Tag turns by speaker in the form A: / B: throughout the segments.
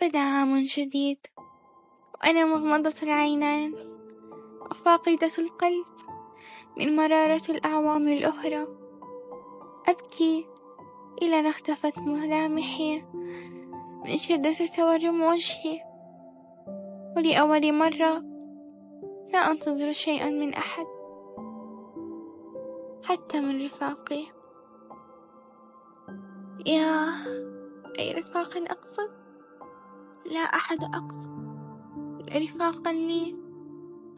A: بدأ عام جديد وأنا مغمضة العينين وفاقدة القلب من مرارة الأعوام الأخرى. أبكي إلى أن اختفت ملامحي من شدة تورم وجهي. ولأول مرة لا أنتظر شيئا من أحد. حتى من رفاقي. يا أي رفاق أقصد؟ لا أحد أقصد لا رفاقا لي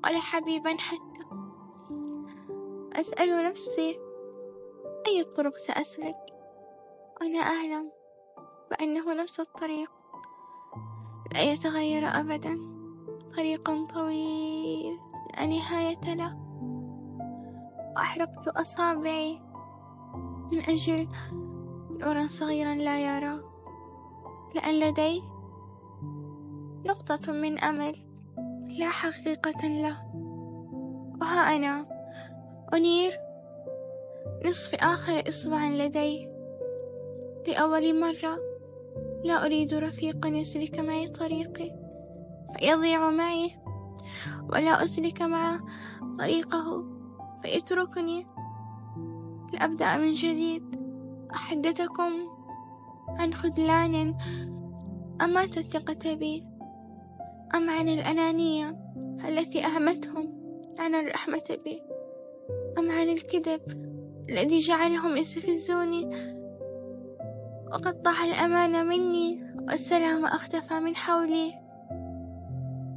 A: ولا حبيبا حتى. أسأل نفسي أي الطرق سأسلك؟ وأنا أعلم بأنه نفس الطريق. لا يتغير أبدا. طريق طويل لا نهاية له. وأحرقت أصابعي من أجل نورا صغيرا لا يرى. لأن لدي نقطة من أمل. لا حقيقة له. وها أنا. أنير. نصف آخر إصبع لدي. لأول مرة. لا أريد رفيقا يسلك معي طريقي. فيضيع معي. ولا أسلك معه طريقه. فيتركني. لأبدأ من جديد. أحدثكم عن خذلان. أمات الثقة بي أم عن الأنانية التي أهمتهم عن الرحمة بي أم عن الكذب الذي جعلهم يستفزوني. وقطع الأمان مني والسلام أختفى من حولي.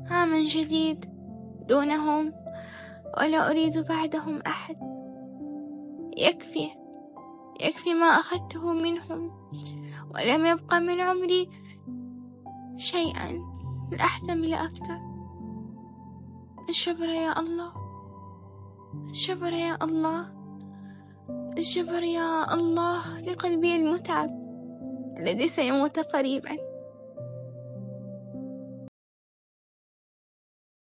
A: عام جديد دونهم ولا أريد بعدهم أحد. يكفي يكفي ما أخذته منهم ولم يبق من عمري شيئا. لأحتمل أكثر الشبر يا الله. الشبر يا الله. الشبر يا الله لقلبي المتعب الذي سيموت قريبا.